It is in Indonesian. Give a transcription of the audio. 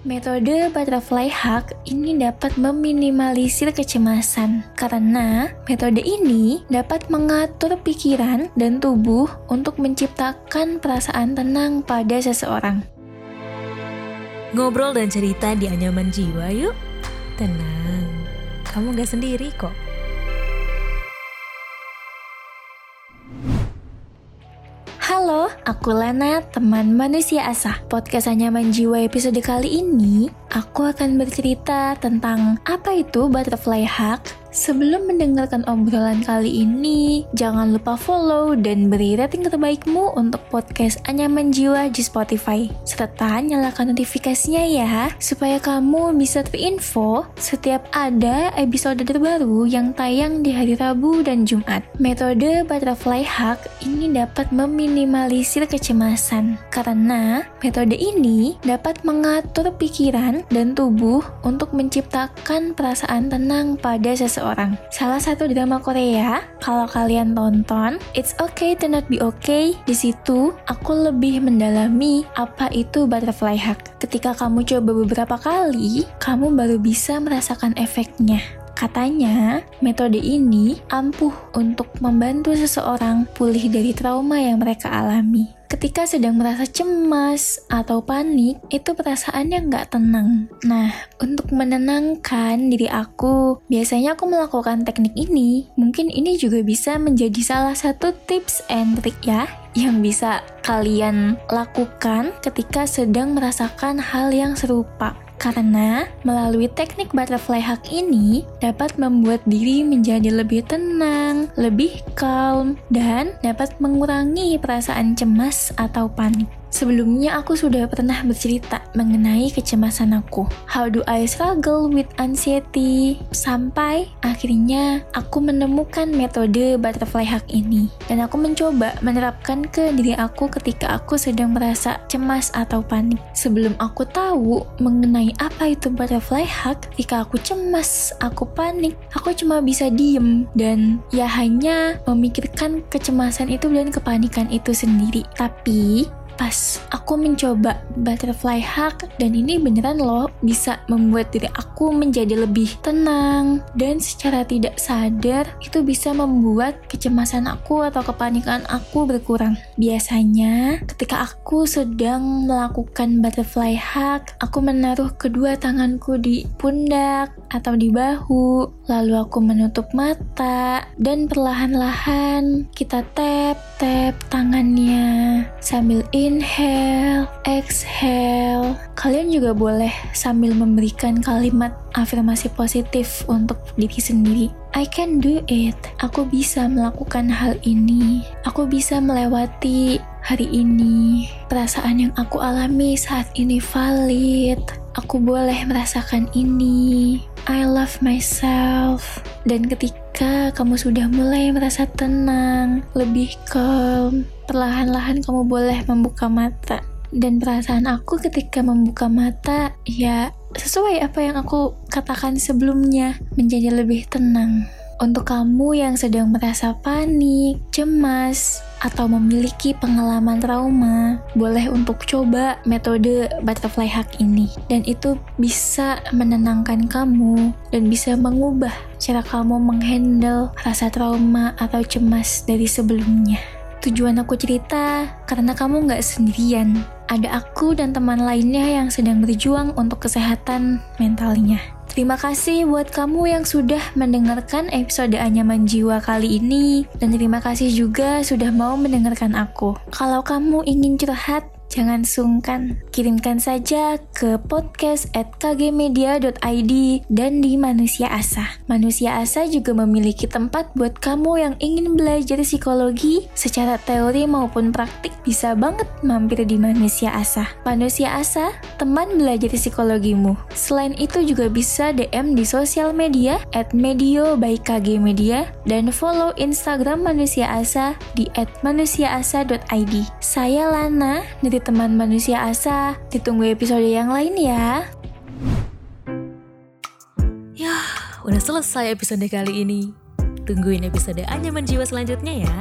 Metode butterfly hug ini dapat meminimalisir kecemasan karena metode ini dapat mengatur pikiran dan tubuh untuk menciptakan perasaan tenang pada seseorang. Ngobrol dan cerita di anyaman jiwa yuk. Tenang, kamu gak sendiri kok. Aku Lana, teman manusia asah. Podcast Anyaman Jiwa episode kali ini, aku akan bercerita tentang apa itu butterfly hug, Sebelum mendengarkan obrolan kali ini, jangan lupa follow dan beri rating terbaikmu untuk podcast Anyaman Jiwa di Spotify. Serta nyalakan notifikasinya ya, supaya kamu bisa terinfo setiap ada episode terbaru yang tayang di hari Rabu dan Jumat. Metode Butterfly Hug ini dapat meminimalisir kecemasan, karena metode ini dapat mengatur pikiran dan tubuh untuk menciptakan perasaan tenang pada seseorang seseorang. Salah satu drama Korea, kalau kalian tonton, It's Okay to Not Be Okay, di situ aku lebih mendalami apa itu butterfly hug. Ketika kamu coba beberapa kali, kamu baru bisa merasakan efeknya. Katanya, metode ini ampuh untuk membantu seseorang pulih dari trauma yang mereka alami. Ketika sedang merasa cemas atau panik, itu perasaannya nggak tenang. Nah, untuk menenangkan diri aku, biasanya aku melakukan teknik ini. Mungkin ini juga bisa menjadi salah satu tips and trick ya, yang bisa kalian lakukan ketika sedang merasakan hal yang serupa. Karena melalui teknik butterfly hug ini dapat membuat diri menjadi lebih tenang, lebih calm, dan dapat mengurangi perasaan cemas atau panik. Sebelumnya aku sudah pernah bercerita mengenai kecemasan aku. How do I struggle with anxiety? Sampai akhirnya aku menemukan metode butterfly hug ini. Dan aku mencoba menerapkan ke diri aku ketika aku sedang merasa cemas atau panik. Sebelum aku tahu mengenai apa itu butterfly hug, ketika aku cemas, aku panik, aku cuma bisa diem dan ya hanya memikirkan kecemasan itu dan kepanikan itu sendiri. Tapi pas aku mencoba butterfly hug dan ini beneran loh bisa membuat diri aku menjadi lebih tenang dan secara tidak sadar itu bisa membuat kecemasan aku atau kepanikan aku berkurang. Biasanya ketika aku sedang melakukan butterfly hug, aku menaruh kedua tanganku di pundak atau di bahu, lalu aku menutup mata dan perlahan-lahan kita tap tap tangannya sambil in Inhale, exhale. Kalian juga boleh sambil memberikan kalimat afirmasi positif untuk diri sendiri. I can do it. Aku bisa melakukan hal ini. Aku bisa melewati hari ini. Perasaan yang aku alami saat ini valid. Aku boleh merasakan ini. I love myself. Dan ketika kamu sudah mulai merasa tenang, lebih calm, perlahan-lahan kamu boleh membuka mata. Dan perasaan aku ketika membuka mata, ya sesuai apa yang aku katakan sebelumnya, menjadi lebih tenang. Untuk kamu yang sedang merasa panik, cemas, atau memiliki pengalaman trauma, boleh untuk coba metode butterfly hug ini. Dan itu bisa menenangkan kamu dan bisa mengubah cara kamu menghandle rasa trauma atau cemas dari sebelumnya. Tujuan aku cerita karena kamu nggak sendirian. Ada aku dan teman lainnya yang sedang berjuang untuk kesehatan mentalnya. Terima kasih buat kamu yang sudah mendengarkan episode Anyaman Jiwa kali ini dan terima kasih juga sudah mau mendengarkan aku. Kalau kamu ingin curhat Jangan sungkan, kirimkan saja ke podcast at kgmedia.id dan di Manusia Asa. Manusia Asa juga memiliki tempat buat kamu yang ingin belajar psikologi secara teori maupun praktik bisa banget mampir di Manusia Asa. Manusia Asa, teman belajar psikologimu. Selain itu juga bisa DM di sosial media at medio by KG Media dan follow Instagram Manusia Asa di at manusiaasa.id. Saya Lana dari teman manusia asa. Ditunggu episode yang lain ya. Ya, udah selesai episode kali ini. Tungguin episode Anyaman Jiwa selanjutnya ya.